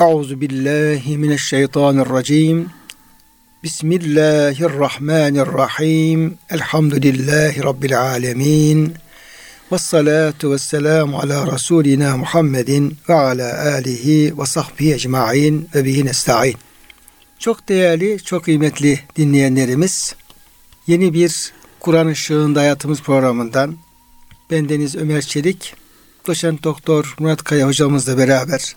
Euzu billahi mineşşeytanirracim. Bismillahirrahmanirrahim. Elhamdülillahi rabbil alamin. Ves vesselamu ala rasulina Muhammedin ve ala alihi ve sahbihi ecmaîn ve bihi nestaîn. Çok değerli, çok kıymetli dinleyenlerimiz, yeni bir Kur'an ışığında hayatımız programından bendeniz Ömer Çelik, doçent doktor Murat Kaya hocamızla beraber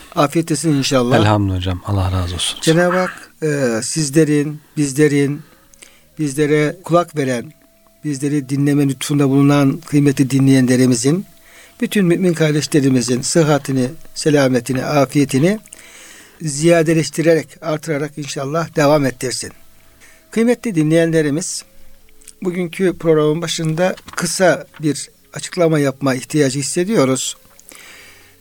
Afiyet olsun inşallah. Elhamdülillah hocam. Allah razı olsun. Cenab-ı Hak e, sizlerin, bizlerin, bizlere kulak veren, bizleri dinleme lütfunda bulunan kıymetli dinleyenlerimizin, bütün mümin kardeşlerimizin sıhhatini, selametini, afiyetini ziyadeleştirerek, artırarak inşallah devam ettirsin. Kıymetli dinleyenlerimiz, bugünkü programın başında kısa bir açıklama yapma ihtiyacı hissediyoruz.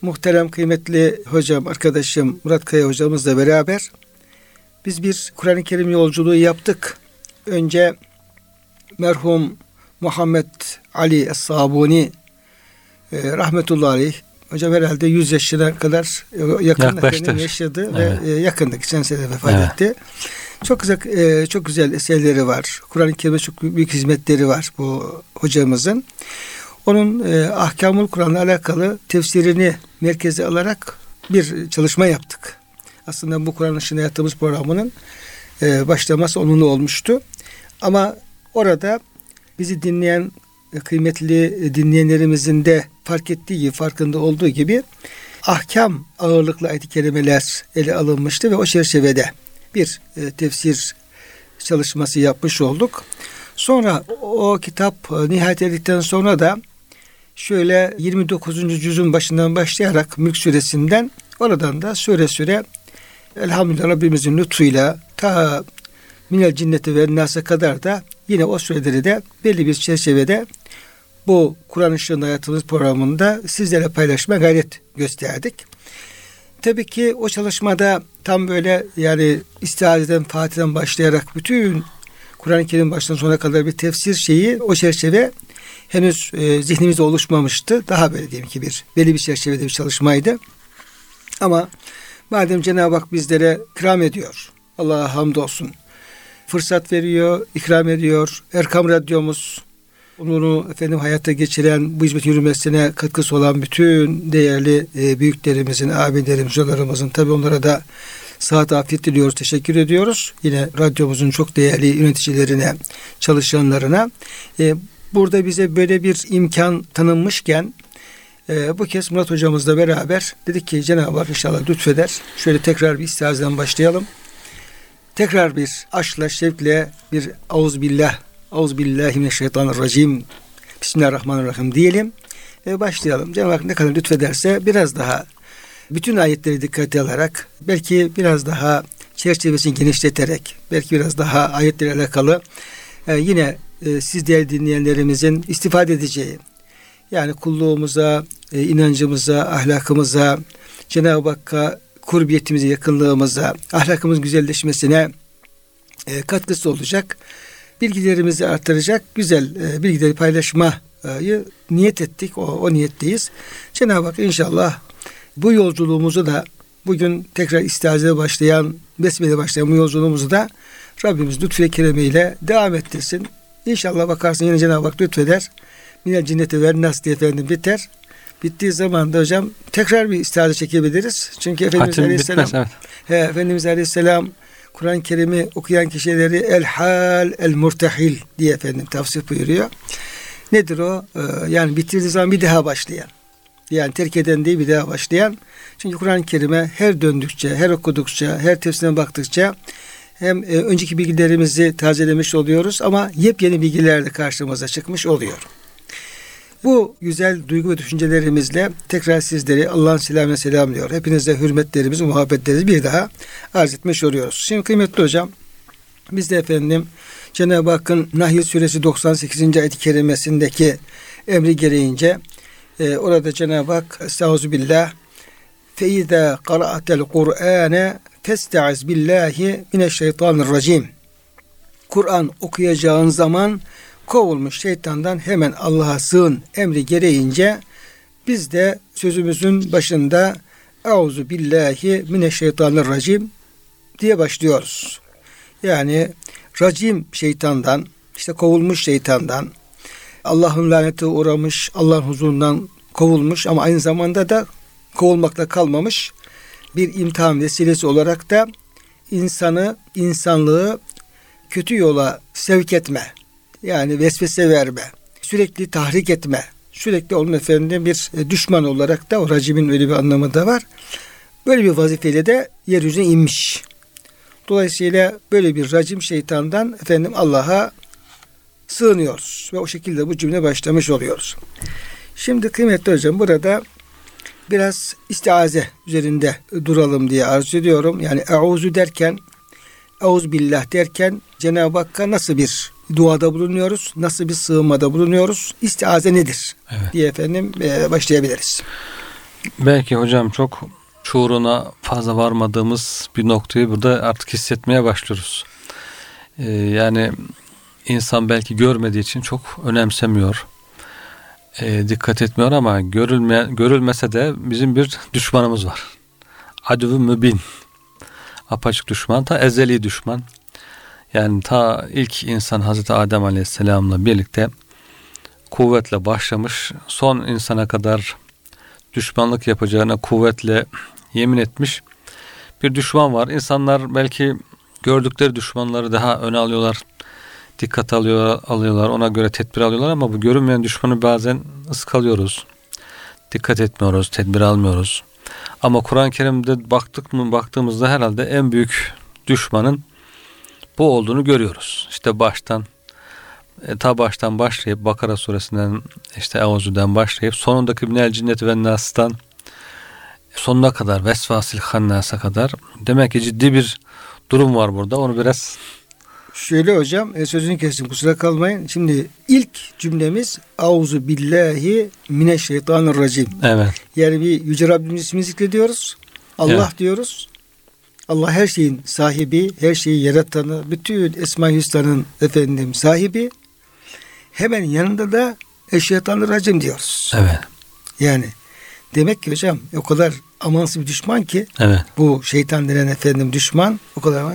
Muhterem kıymetli hocam, arkadaşım Murat Kaya hocamızla beraber biz bir Kur'an-ı Kerim yolculuğu yaptık. Önce merhum Muhammed Ali Es-Sabuni e, rahmetullahi aleyh hocam herhalde 100 yaşına kadar yakın efendim yaşadı evet. ve e, yakında geçen sene vefat evet. etti. Çok güzel e, çok güzel eserleri var. Kur'an-ı Kerim'e çok büyük hizmetleri var bu hocamızın. Onun e, Ahkamul Kur'an'la alakalı tefsirini merkeze alarak bir çalışma yaptık. Aslında bu Kur'an ışığında yaptığımız programının e, başlaması onunla olmuştu. Ama orada bizi dinleyen e, kıymetli dinleyenlerimizin de fark ettiği farkında olduğu gibi ahkam ağırlıklı ayet-i kerimeler ele alınmıştı ve o çerçevede bir e, tefsir çalışması yapmış olduk. Sonra o, o kitap e, nihayet edildikten sonra da şöyle 29. cüzün başından başlayarak Mülk suresinden oradan da süre süre elhamdülillah Rabbimizin lütfuyla ta minel cinneti ve nasa kadar da yine o süreleri de belli bir çerçevede bu Kur'an ışığında hayatımız programında sizlere paylaşma gayret gösterdik. Tabii ki o çalışmada tam böyle yani istihadeden Fatih'den başlayarak bütün Kur'an-ı Kerim baştan sona kadar bir tefsir şeyi o çerçeve henüz e, zihnimizde oluşmamıştı. Daha böyle diyelim ki bir belli bir çerçevede bir çalışmaydı. Ama madem Cenab-ı Hak bizlere ikram ediyor. Allah'a hamdolsun. Fırsat veriyor, ikram ediyor. Erkam Radyomuz onu efendim hayata geçiren, bu hizmet yürümesine katkısı olan bütün değerli e, büyüklerimizin, abilerimizin, hocalarımızın tabi onlara da saat afiyet diliyoruz, teşekkür ediyoruz. Yine radyomuzun çok değerli yöneticilerine, çalışanlarına. E, burada bize böyle bir imkan tanınmışken e, bu kez Murat hocamızla beraber dedik ki Cenab-ı Hak inşallah lütfeder. Şöyle tekrar bir istihazdan başlayalım. Tekrar bir aşkla, şevkle bir auzubillah, auzubillahimineşşeytanirracim Bismillahirrahmanirrahim diyelim ve başlayalım. Cenab-ı Hak ne kadar lütfederse biraz daha bütün ayetleri dikkate alarak belki biraz daha çerçevesini genişleterek belki biraz daha ayetlerle alakalı e, yine e, siz değerli dinleyenlerimizin istifade edeceği yani kulluğumuza, e, inancımıza, ahlakımıza, Cenab-ı Hakk'a kurbiyetimize, yakınlığımıza, ahlakımız güzelleşmesine e, katkısı olacak. Bilgilerimizi artıracak güzel e, bilgileri paylaşmayı niyet ettik. O, o niyetteyiz. Cenab-ı Hak inşallah bu yolculuğumuzu da bugün tekrar istihazede başlayan, besmele başlayan bu yolculuğumuzu da Rabbimiz lütfü keremiyle devam ettirsin. İnşallah bakarsın yine Cenab-ı Hak lütfeder. Minel cinneti ver nas diye efendim biter. Bittiği zaman da hocam tekrar bir istihaze çekebiliriz. Çünkü Efendimiz Hatim Aleyhisselam bitmez, he, Efendimiz Aleyhisselam Kur'an-ı Kerim'i okuyan kişileri el hal el murtahil diye efendim tavsiye buyuruyor. Nedir o? Ee, yani bitirdiği zaman bir daha başlayan. Yani terk eden değil bir daha başlayan. Çünkü Kur'an-ı Kerim'e her döndükçe, her okudukça, her tefsirine baktıkça hem e, önceki bilgilerimizi tazelemiş oluyoruz ama yepyeni bilgilerle karşımıza çıkmış oluyor. Bu güzel duygu ve düşüncelerimizle tekrar sizleri Allah'ın selamına selamlıyor. Hepinize hürmetlerimizi, muhabbetlerimizi bir daha arz etmiş oluyoruz. Şimdi kıymetli hocam biz de efendim Cenab-ı Hakk'ın Nahl Suresi 98. ayet-i kerimesindeki emri gereğince e, orada Cenab-ı Hak Estağfirullah Feiza qara'atel Kur'ane Testaiz billahi mineşşeytanirracim. Kur'an okuyacağın zaman kovulmuş şeytandan hemen Allah'a sığın emri gereğince biz de sözümüzün başında Euzu billahi mineşşeytanirracim diye başlıyoruz. Yani racim şeytandan, işte kovulmuş şeytandan, Allah'ın lanete uğramış, Allah'ın huzurundan kovulmuş ama aynı zamanda da kovulmakla kalmamış bir imtihan vesilesi olarak da insanı, insanlığı kötü yola sevk etme, yani vesvese verme, sürekli tahrik etme, sürekli onun efendim bir e, düşman olarak da o racimin öyle bir anlamı da var. Böyle bir vazifeyle de yeryüzüne inmiş. Dolayısıyla böyle bir racim şeytandan efendim Allah'a sığınıyoruz ve o şekilde bu cümle başlamış oluyoruz. Şimdi kıymetli hocam burada biraz istiaze üzerinde duralım diye arzu ediyorum. Yani euzu derken Euz billah derken Cenab-ı Hakk'a nasıl bir duada bulunuyoruz? Nasıl bir sığınmada bulunuyoruz? İstiaze nedir? Evet. diye efendim e, başlayabiliriz. Belki hocam çok şuuruna fazla varmadığımız bir noktayı burada artık hissetmeye başlıyoruz. Ee, yani insan belki görmediği için çok önemsemiyor. E, dikkat etmiyor ama görülme, görülmese de bizim bir düşmanımız var. Adüvü mübin. Apaçık düşman, ta ezeli düşman. Yani ta ilk insan Hazreti Adem Aleyhisselam'la birlikte kuvvetle başlamış. Son insana kadar düşmanlık yapacağına kuvvetle yemin etmiş. Bir düşman var. İnsanlar belki gördükleri düşmanları daha öne alıyorlar. Dikkat alıyor, alıyorlar. Ona göre tedbir alıyorlar ama bu görünmeyen düşmanı bazen ıskalıyoruz. Dikkat etmiyoruz, tedbir almıyoruz. Ama Kur'an-ı Kerim'de baktık mı baktığımızda herhalde en büyük düşmanın bu olduğunu görüyoruz. İşte baştan e, ta baştan başlayıp Bakara suresinden işte Euzü'den başlayıp sonundaki minel cinnet ve nas'tan sonuna kadar vesvasil hannasa kadar demek ki ciddi bir durum var burada. Onu biraz Şöyle hocam e, sözünü kestim kusura kalmayın. Şimdi ilk cümlemiz Auzu billahi mineşşeytanirracim. Evet. Yani bir yüce Rabbimiz ismini zikrediyoruz. Allah evet. diyoruz. Allah her şeyin sahibi, her şeyi yaratanı, bütün Esma-i Hüsna'nın efendim sahibi. Hemen yanında da eşşeytanı racim diyoruz. Evet. Yani demek ki hocam o kadar amansız bir düşman ki evet. bu şeytan denen efendim düşman o kadar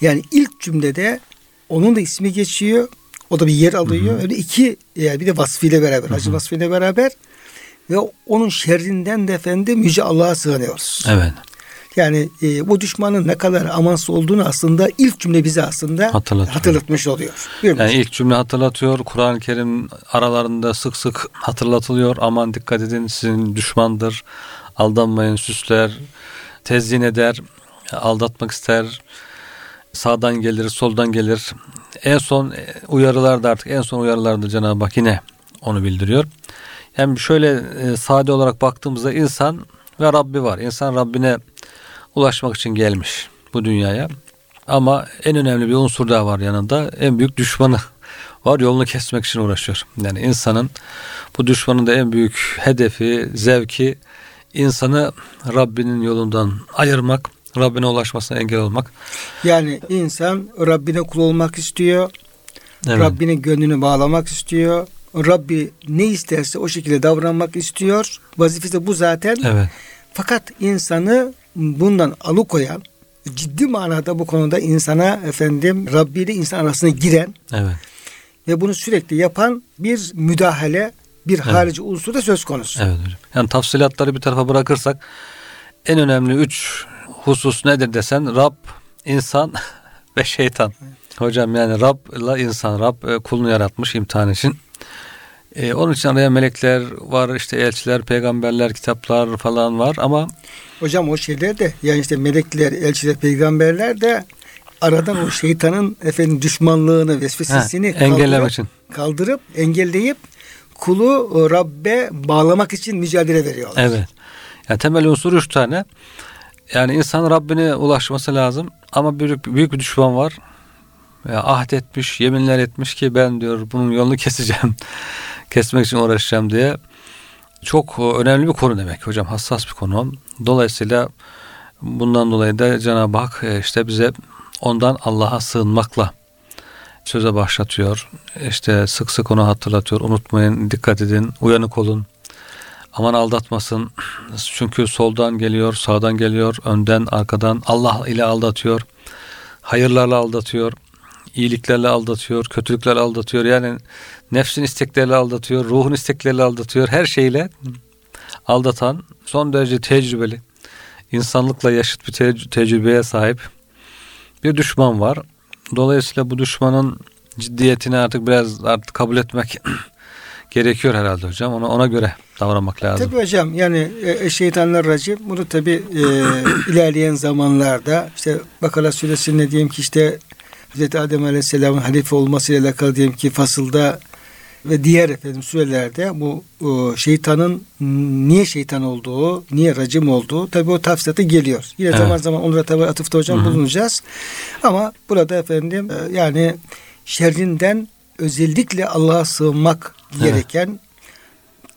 yani ilk cümlede onun da ismi geçiyor. O da bir yer alıyor. Hı hı. Öyle iki yani bir de vasfıyla beraber, hı hı. acı vasfıyla beraber ve onun şerrinden de efendim yüce Allah'a sığınıyoruz. Evet. Yani e, bu düşmanın ne kadar amansız olduğunu aslında ilk cümle bize aslında hatırlatmış oluyor. Buyurun yani ilk cümle hatırlatıyor. Kur'an-ı Kerim aralarında sık sık hatırlatılıyor. Aman dikkat edin sizin düşmandır. Aldanmayın süsler, tezyin eder, aldatmak ister, sağdan gelir, soldan gelir. En son e, uyarılarda artık en son uyarılarda Cenab-ı Hak yine onu bildiriyor. Yani şöyle e, sade olarak baktığımızda insan ve Rabbi var. İnsan Rabbine ulaşmak için gelmiş bu dünyaya. Ama en önemli bir unsur daha var yanında. En büyük düşmanı var. Yolunu kesmek için uğraşıyor. Yani insanın bu düşmanın da en büyük hedefi, zevki insanı Rabbinin yolundan ayırmak, Rabbine ulaşmasına engel olmak. Yani insan Rabbine kul olmak istiyor. Evet. Rabbine gönlünü bağlamak istiyor. Rabbi ne isterse o şekilde davranmak istiyor. Vazifesi bu zaten. Evet. Fakat insanı bundan alıkoyan ciddi manada bu konuda insana efendim Rabbi ile insan arasına giren evet. ve bunu sürekli yapan bir müdahale bir evet. harici unsur da söz konusu. Evet hocam. Yani tafsilatları bir tarafa bırakırsak en önemli üç husus nedir desen Rab, insan ve şeytan. Hocam yani Rab ile insan, Rab e, kulunu yaratmış imtihan için. Ee, onun için araya melekler var, işte elçiler, peygamberler, kitaplar falan var ama Hocam o şeyler de yani işte melekler, elçiler, peygamberler de aradan o şeytanın efendim düşmanlığını, vesvesesini engellemek için kaldırıp engelleyip kulu Rabbe bağlamak için mücadele veriyorlar. Evet. Yani temel unsur üç tane. Yani insan Rabbine ulaşması lazım ama büyük, büyük bir düşman var. Ya ahd etmiş, yeminler etmiş ki ben diyor bunun yolunu keseceğim. Kesmek için uğraşacağım diye. Çok önemli bir konu demek hocam. Hassas bir konu. Dolayısıyla bundan dolayı da Cenab-ı Hak e, işte bize ondan Allah'a sığınmakla söze başlatıyor. İşte sık sık onu hatırlatıyor. Unutmayın, dikkat edin, uyanık olun. Aman aldatmasın. Çünkü soldan geliyor, sağdan geliyor, önden, arkadan Allah ile aldatıyor. Hayırlarla aldatıyor. iyiliklerle aldatıyor, kötülüklerle aldatıyor. Yani nefsin istekleriyle aldatıyor, ruhun istekleriyle aldatıyor. Her şeyle aldatan son derece tecrübeli, insanlıkla yaşıt bir te- tecrübeye sahip bir düşman var. Dolayısıyla bu düşmanın ciddiyetini artık biraz artık kabul etmek gerekiyor herhalde hocam. Ona ona göre davranmak lazım. Tabii hocam yani e, şeytanlar racim bunu tabii e, ilerleyen zamanlarda işte Bakara suresinde diyelim ki işte Hz. Adem Aleyhisselam'ın halife olmasıyla alakalı diyelim ki fasılda ve diğer efendim sürelerde bu o, şeytanın niye şeytan olduğu, niye racim olduğu tabi o tafsilatı geliyor. Yine Evet. zaman zaman onlara tabi atıfta hocam Hı hı. bulunacağız. Ama burada efendim e, yani şerrinden özellikle Allah'a sığınmak Evet. gereken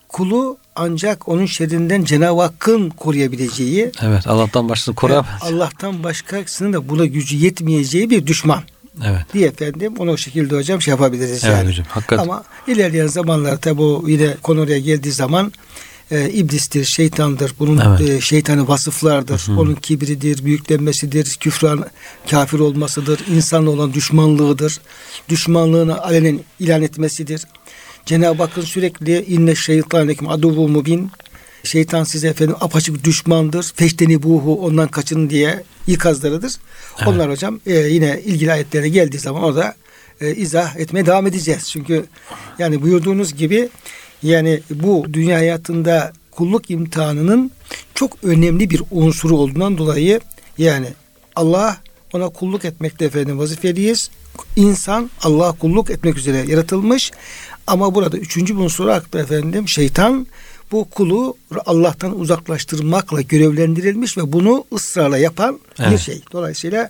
kulu ancak onun şerrinden Cenab-ı Hakk'ın koruyabileceği Evet Allah'tan başkasını koruyamaz. Allah'tan başkasının da buna gücü yetmeyeceği bir düşman Evet. diye efendim onu o şekilde hocam şey yapabiliriz Evet yani. hocam. Hakikaten. Ama ilerleyen zamanlarda tabi bu yine konu oraya geldiği zaman e, iblistir, şeytandır. Bunun Evet. e, şeytanı vasıflardır. Hı hı. Onun kibridir, büyüklenmesidir, küfran, kafir olmasıdır, insanla olan düşmanlığıdır. Düşmanlığını alenen ilan etmesidir. Cenab-ı Hakk'ın sürekli inne şeytanekum aduvu mubin Şeytan size efendim apaçık düşmandır. Feşteni buhu ondan kaçın diye ikazlarıdır. Evet. Onlar hocam e, yine ilgili ayetlere geldiği zaman orada e, izah etmeye devam edeceğiz. Çünkü yani buyurduğunuz gibi yani bu dünya hayatında kulluk imtihanının çok önemli bir unsuru olduğundan dolayı yani Allah ona kulluk etmekte efendim vazifeliyiz. İnsan Allah'a kulluk etmek üzere yaratılmış. Ama burada üçüncü bir unsur aklı efendim şeytan bu kulu Allah'tan uzaklaştırmakla görevlendirilmiş ve bunu ısrarla yapan bir Evet. şey. Dolayısıyla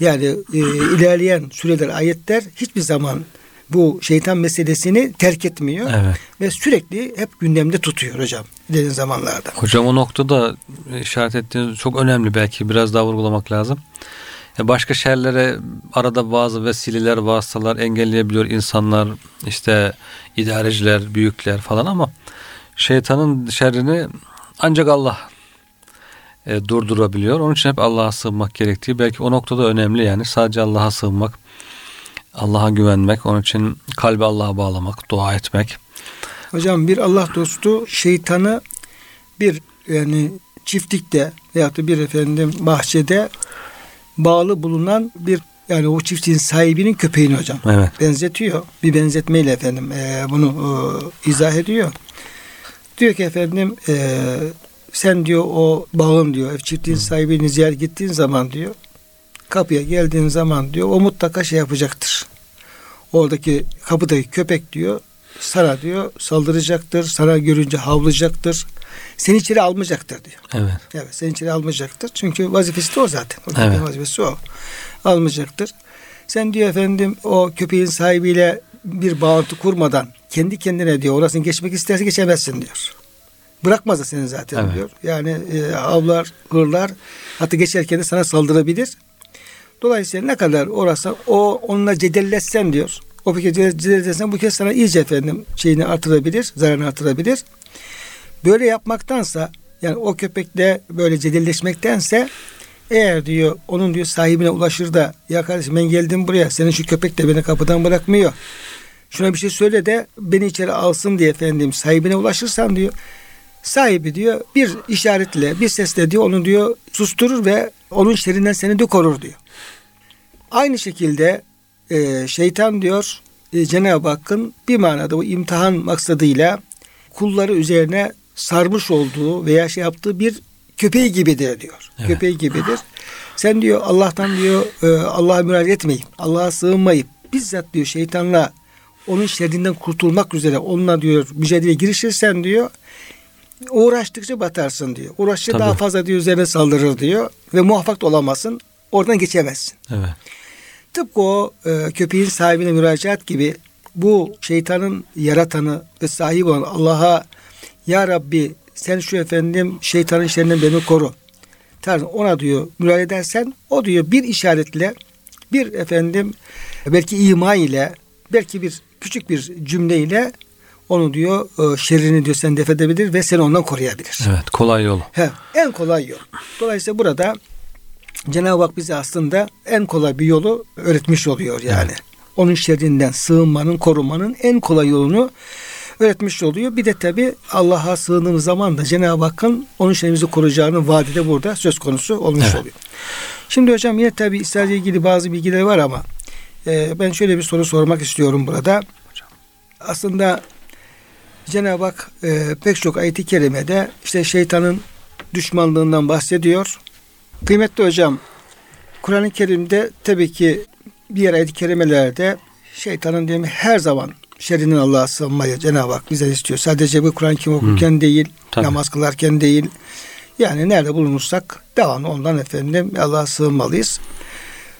yani e, ilerleyen süreler ayetler hiçbir zaman bu şeytan meselesini terk etmiyor Evet. ve sürekli hep gündemde tutuyor hocam ilerleyen zamanlarda. Hocam o noktada işaret ettiğiniz çok önemli belki biraz daha vurgulamak lazım. Ya Başka şerlere arada bazı vesileler, vasıtalar engelleyebiliyor insanlar, işte idareciler, büyükler falan ama şeytanın şerrini ancak Allah e, durdurabiliyor. Onun için hep Allah'a sığınmak gerektiği belki o noktada önemli yani sadece Allah'a sığınmak, Allah'a güvenmek, onun için kalbi Allah'a bağlamak, dua etmek. Hocam bir Allah dostu şeytanı bir yani çiftlikte veyahut da bir efendim bahçede bağlı bulunan bir yani o çiftliğin sahibinin köpeğini hocam Evet. benzetiyor. Bir benzetmeyle efendim e, bunu e, izah ediyor. Diyor ki efendim e, sen diyor o bağın diyor çiftliğin sahibini ziyaret gittiğin zaman diyor kapıya geldiğin zaman diyor o mutlaka şey yapacaktır. Oradaki kapıdaki köpek diyor sana diyor saldıracaktır. Sana görünce havlayacaktır. Seni içeri almayacaktır diyor. Evet. Evet seni içeri almayacaktır. Çünkü vazifesi de o zaten. O Evet. vazifesi o. Almayacaktır. Sen diyor efendim o köpeğin sahibiyle bir bağlantı kurmadan kendi kendine diyor orasını geçmek isterse geçemezsin diyor. Bırakmaz da seni zaten Evet. diyor. Yani e, avlar, hırlar hatta geçerken de sana saldırabilir. Dolayısıyla ne kadar orası o onunla cedelleşsen diyor. O bir kez cedelleşsen bu kez sana iyice efendim şeyini artırabilir, zararını artırabilir. Böyle yapmaktansa yani o köpekle böyle cedelleşmektense eğer diyor onun diyor sahibine ulaşır da ya kardeşim ben geldim buraya senin şu köpek de beni kapıdan bırakmıyor. Şuna bir şey söyle de beni içeri alsın diye efendim sahibine ulaşırsan diyor sahibi diyor bir işaretle bir sesle diyor onu diyor susturur ve onun şerrinden seni de korur diyor. Aynı şekilde e, şeytan diyor e, Cenab-ı Hakk'ın bir manada bu imtihan maksadıyla kulları üzerine sarmış olduğu veya şey yaptığı bir köpeği gibidir diyor. Evet. Köpeği gibidir. Sen diyor Allah'tan diyor e, Allah'a müracaat etmeyip Allah'a sığınmayıp bizzat diyor şeytanla onun şerrinden kurtulmak üzere onunla diyor mücadeleye girişirsen diyor uğraştıkça batarsın diyor. Uğraştıkça Tabii. daha fazla diyor üzerine saldırır diyor ve muvaffak da olamazsın. Oradan geçemezsin. Evet. Tıpkı o e, köpeğin sahibine müracaat gibi bu şeytanın yaratanı ve sahibi olan Allah'a Ya Rabbi sen şu efendim şeytanın şerrinden beni koru. Tarzı ona diyor müracaat edersen o diyor bir işaretle bir efendim belki ima ile belki bir küçük bir cümleyle onu diyor e, şerrini diyor sen def edebilir ve seni ondan koruyabilir. Evet. Kolay yolu. He, en kolay yol. Dolayısıyla burada Cenab-ı Hak bize aslında en kolay bir yolu öğretmiş oluyor yani. Onun şerrinden sığınmanın, korumanın en kolay yolunu öğretmiş oluyor. Bir de tabi Allah'a sığındığımız zaman da Cenab-ı Hakk'ın onun şerrimizi koruyacağının vaadi de burada söz konusu olmuş Evet. oluyor. Şimdi hocam yine tabi İsrail'le ilgili bazı bilgiler var ama e, ben şöyle bir soru sormak istiyorum burada. Aslında Cenab-ı Hak e, pek çok ayet-i kerimede işte şeytanın düşmanlığından bahsediyor. Kıymetli hocam, Kur'an-ı Kerim'de tabii ki diğer ayet-i kerimelerde şeytanın diyelim her zaman şerrinden Allah'a sığınmayı Cenab-ı Hak bize istiyor. Sadece bu Kur'an-ı Kerim okurken değil, Tabii. namaz kılarken değil. Yani nerede bulunursak devamlı ondan efendim Allah'a sığınmalıyız.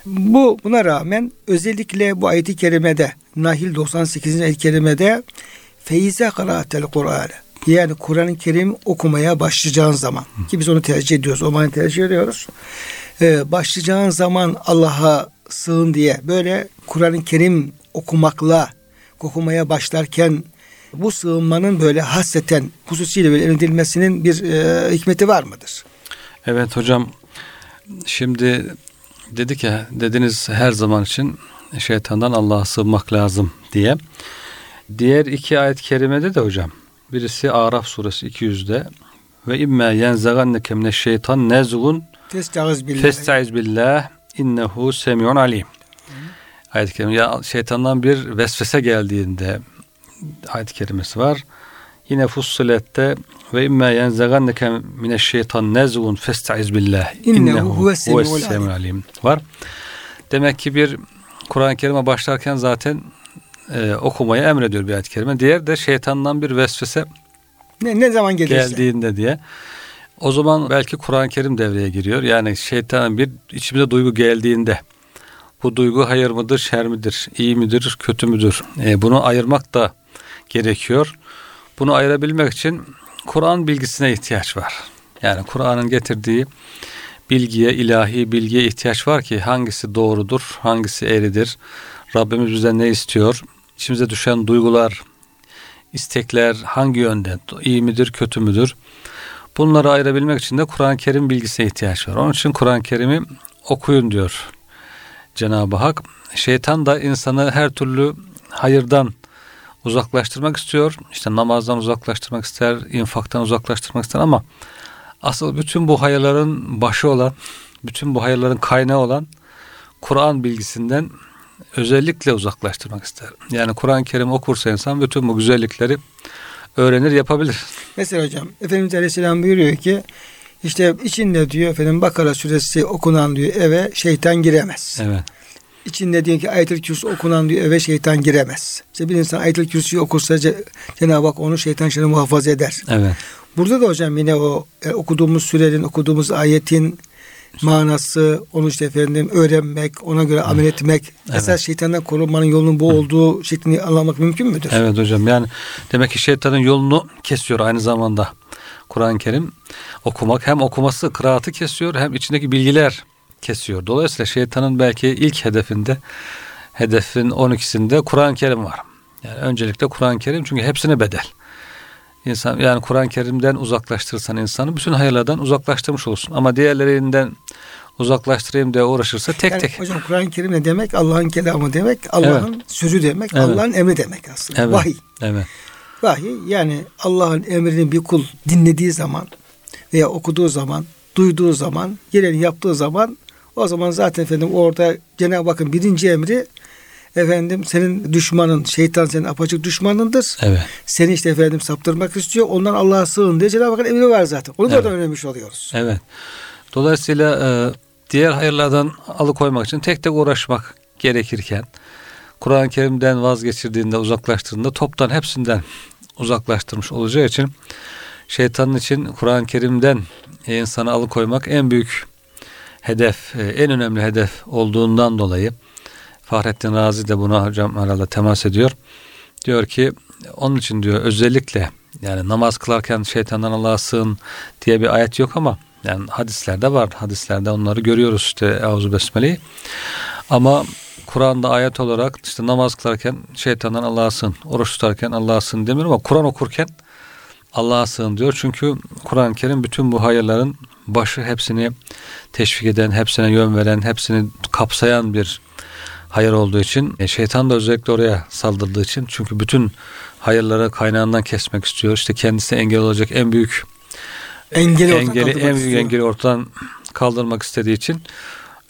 Bu buna rağmen özellikle bu ayet-i kerimede Nahil 98. ayet-i kerimede feize karaatel Kur'an yani Kur'an-ı Kerim okumaya başlayacağın zaman ki biz onu tercih ediyoruz. O manayı tercih ediyoruz. Ee, başlayacağın zaman Allah'a sığın diye böyle Kur'an-ı Kerim okumakla okumaya başlarken bu sığınmanın böyle hasreten hususiyle böyle edilmesinin bir e, hikmeti var mıdır? Evet hocam. Şimdi dedik ya dediniz her zaman için şeytandan Allah'a sığınmak lazım diye. Diğer iki ayet-i kerimede de hocam. Birisi Araf suresi 200'de ve imme yenzaganneke mineşşeytan nezgun Testaiz billah. festaiz billah innehu semiun alim. Ayet-i kerime ya şeytandan bir vesvese geldiğinde ayet-i kerimesi var. Yine Fussilet'te ve imme yenzaganneke mineşşeytan nezgun festaiz billah İnnehu huves semiul alim var. Demek ki bir Kur'an-ı Kerim'e başlarken zaten e, okumayı emrediyor bir ayet-i kerime. Diğer de şeytandan bir vesvese Ne, ne zaman gelirse. geldiğinde diye. O zaman belki Kur'an-ı Kerim devreye giriyor. Yani şeytanın bir içimize duygu geldiğinde bu duygu hayır mıdır, şer midir, iyi midir, kötü müdür? E, bunu ayırmak da gerekiyor. Bunu ayırabilmek için Kur'an bilgisine ihtiyaç var. Yani Kur'an'ın getirdiği bilgiye, ilahi bilgiye ihtiyaç var ki hangisi doğrudur, hangisi eğridir, Rabbimiz bizden ne istiyor, içimize düşen duygular, istekler hangi yönde, iyi midir, kötü müdür? Bunları ayırabilmek için de Kur'an-ı Kerim bilgisine ihtiyaç var. Onun için Kur'an-ı Kerim'i okuyun diyor Cenab-ı Hak. Şeytan da insanı her türlü hayırdan uzaklaştırmak istiyor. İşte namazdan uzaklaştırmak ister, infaktan uzaklaştırmak ister ama asıl bütün bu hayırların başı olan, bütün bu hayırların kaynağı olan Kur'an bilgisinden özellikle uzaklaştırmak ister. Yani Kur'an-ı Kerim okursa insan bütün bu güzellikleri öğrenir, yapabilir. Mesela hocam Efendimiz Aleyhisselam buyuruyor ki işte içinde diyor efendim Bakara suresi okunan diyor eve şeytan giremez. Evet. İçinde diyor ki Ayet-el Kürsi okunan diyor eve şeytan giremez. İşte bir insan Ayet-el Kürsi'yi okursa Ce- Cenab-ı Hak onu şeytan şerrinden muhafaza eder. Evet. Burada da hocam yine o e, okuduğumuz sürenin, okuduğumuz ayetin manası, onu işte efendim öğrenmek, ona göre amel etmek, Evet. esas şeytandan korunmanın yolunun bu olduğu şeklini anlamak mümkün müdür? Evet hocam yani demek ki şeytanın yolunu kesiyor aynı zamanda. Kur'an-ı Kerim okumak hem okuması kıraatı kesiyor hem içindeki bilgiler kesiyor. Dolayısıyla şeytanın belki ilk hedefinde hedefin 12'sinde Kur'an-ı Kerim var. Yani öncelikle Kur'an-ı Kerim çünkü hepsine bedel. İnsan yani Kur'an-ı Kerim'den uzaklaştırırsan insanı bütün hayırlardan uzaklaştırmış olursun. Ama diğerlerinden uzaklaştırayım diye uğraşırsa tek yani tek. hocam Kur'an-ı Kerim ne demek? Allah'ın kelamı demek, Allah'ın sözü demek, Evet. Allah'ın emri demek aslında. Evet. Vahiy. Evet. Vahiy yani Allah'ın emrini bir kul dinlediği zaman veya okuduğu zaman, duyduğu zaman, geleni yaptığı zaman o zaman zaten efendim orada Cenab-ı Hakk'ın birinci emri efendim senin düşmanın, şeytan senin apaçık düşmanındır. Evet. Seni işte efendim saptırmak istiyor. Ondan Allah'a sığın diye Cenab-ı Hakk'ın emri var zaten. Onu da Evet. oradan öğrenmiş oluyoruz. Evet. Dolayısıyla e, diğer hayırlardan alıkoymak için tek tek uğraşmak gerekirken Kur'an-ı Kerim'den vazgeçirdiğinde, uzaklaştırdığında toptan hepsinden uzaklaştırmış olacağı için şeytanın için Kur'an-ı Kerim'den insanı alıkoymak en büyük hedef, e, en önemli hedef olduğundan dolayı Fahrettin Razi de buna hocam herhalde temas ediyor. Diyor ki onun için diyor özellikle yani namaz kılarken şeytandan Allah'a sığın diye bir ayet yok ama yani hadislerde var. Hadislerde onları görüyoruz işte Euzu Besmele'yi. Ama Kur'an'da ayet olarak işte namaz kılarken şeytandan Allah'a sığın, oruç tutarken Allah'a sığın demiyor ama Kur'an okurken Allah'a sığın diyor. Çünkü Kur'an-ı Kerim bütün bu hayırların başı hepsini teşvik eden, hepsine yön veren, hepsini kapsayan bir hayır olduğu için e, şeytan da özellikle oraya saldırdığı için çünkü bütün hayırları kaynağından kesmek istiyor. İşte kendisi engel olacak en büyük engeli, engeli en büyük engeli ortadan kaldırmak istediği için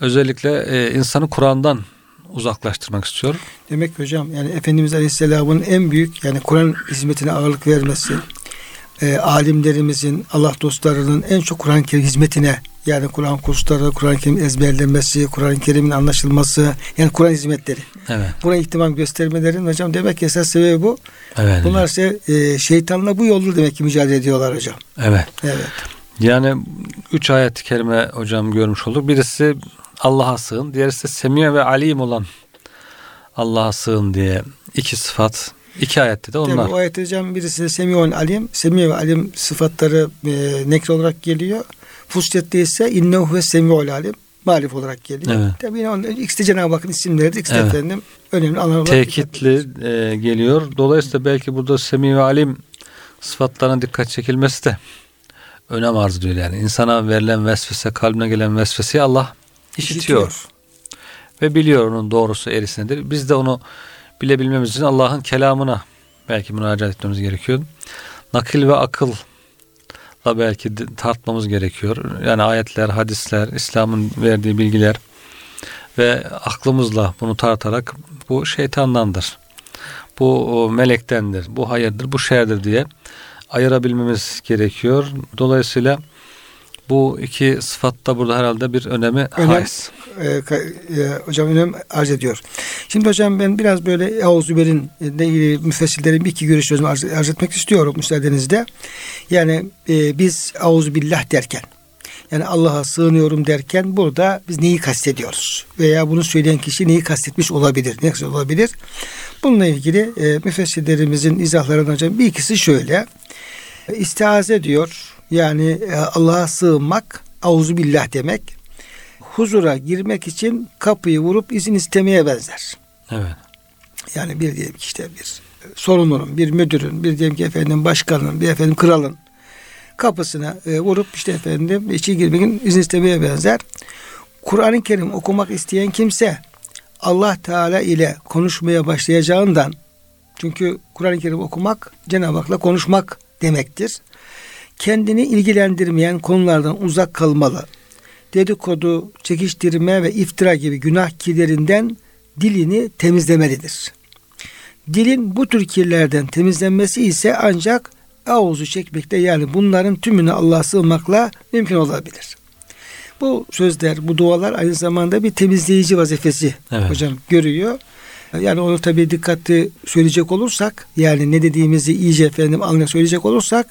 özellikle e, insanı Kur'an'dan uzaklaştırmak istiyor. Demek ki hocam yani Efendimiz Aleyhisselam'ın en büyük yani Kur'an hizmetine ağırlık vermesi, e, alimlerimizin, Allah dostlarının en çok Kur'an hizmetine yani Kur'an kursları, Kur'an-ı Kerim ezberlenmesi, Kur'an-ı Kerim'in anlaşılması, yani Kur'an hizmetleri. Evet. Buna ihtimam göstermelerin hocam demek ki esas sebebi bu. Evet. Bunlar ise e, şeytanla bu yolda demek ki mücadele ediyorlar hocam. Evet. Evet. Yani üç ayet-i kerime hocam görmüş olduk. Birisi Allah'a sığın, diğerisi Semiye ve Alim olan Allah'a sığın diye iki sıfat İki ayette de onlar. Tabii, o ayette hocam birisi Semiyon Alim. Semiye ve Alim sıfatları e, nekre olarak geliyor. Fussilet'te ise innehu ve Semiyon Alim marif olarak geliyor. Evet. Tabii yine onun, ikisi de Cenab-ı Hakk'ın isimleri ikisi evet. efendim önemli anlamlar. Tekitli e, geliyor. Dolayısıyla belki burada Semi ve Alim sıfatlarına dikkat çekilmesi de önem arz ediyor yani. insana verilen vesvese, kalbine gelen vesveseyi Allah işitiyor. Ve biliyor onun doğrusu erisindedir. Biz de onu bilebilmemiz için Allah'ın kelamına belki müracaat etmemiz gerekiyor. Nakil ve akıl da belki tartmamız gerekiyor. Yani ayetler, hadisler, İslam'ın verdiği bilgiler ve aklımızla bunu tartarak bu şeytandandır. Bu melektendir, bu hayırdır, bu şerdir diye ayırabilmemiz gerekiyor. Dolayısıyla bu iki sıfatta burada herhalde bir önemi Önem, haiz. E, e, hocam önem arz ediyor. Şimdi hocam ben biraz böyle Euzüber'in ile ilgili müfessirlerin bir iki görüş arz, arz etmek istiyorum müsaadenizle. Yani e, biz Euzubillah derken yani Allah'a sığınıyorum derken burada biz neyi kastediyoruz? Veya bunu söyleyen kişi neyi kastetmiş olabilir? Ne olabilir? Bununla ilgili e, müfessirlerimizin izahlarından hocam bir ikisi şöyle. İstiaze diyor yani e, Allah'a sığınmak, auzu billah demek. Huzura girmek için kapıyı vurup izin istemeye benzer. Evet. Yani bir diyelim ki işte bir sorumlunun, bir müdürün, bir diyelim ki efendim başkanın, bir efendim kralın kapısına e, vurup işte efendim içi girmek için izin istemeye benzer. Kur'an-ı Kerim okumak isteyen kimse Allah Teala ile konuşmaya başlayacağından çünkü Kur'an-ı Kerim okumak Cenab-ı Hak'la konuşmak demektir kendini ilgilendirmeyen konulardan uzak kalmalı. Dedikodu, çekiştirme ve iftira gibi günah kirlerinden dilini temizlemelidir. Dilin bu tür kirlerden temizlenmesi ise ancak avuzu çekmekte yani bunların tümünü Allah'a sığınmakla mümkün olabilir. Bu sözler, bu dualar aynı zamanda bir temizleyici vazifesi evet. hocam görüyor. Yani onu tabii dikkatli söyleyecek olursak yani ne dediğimizi iyice efendim anlayarak söyleyecek olursak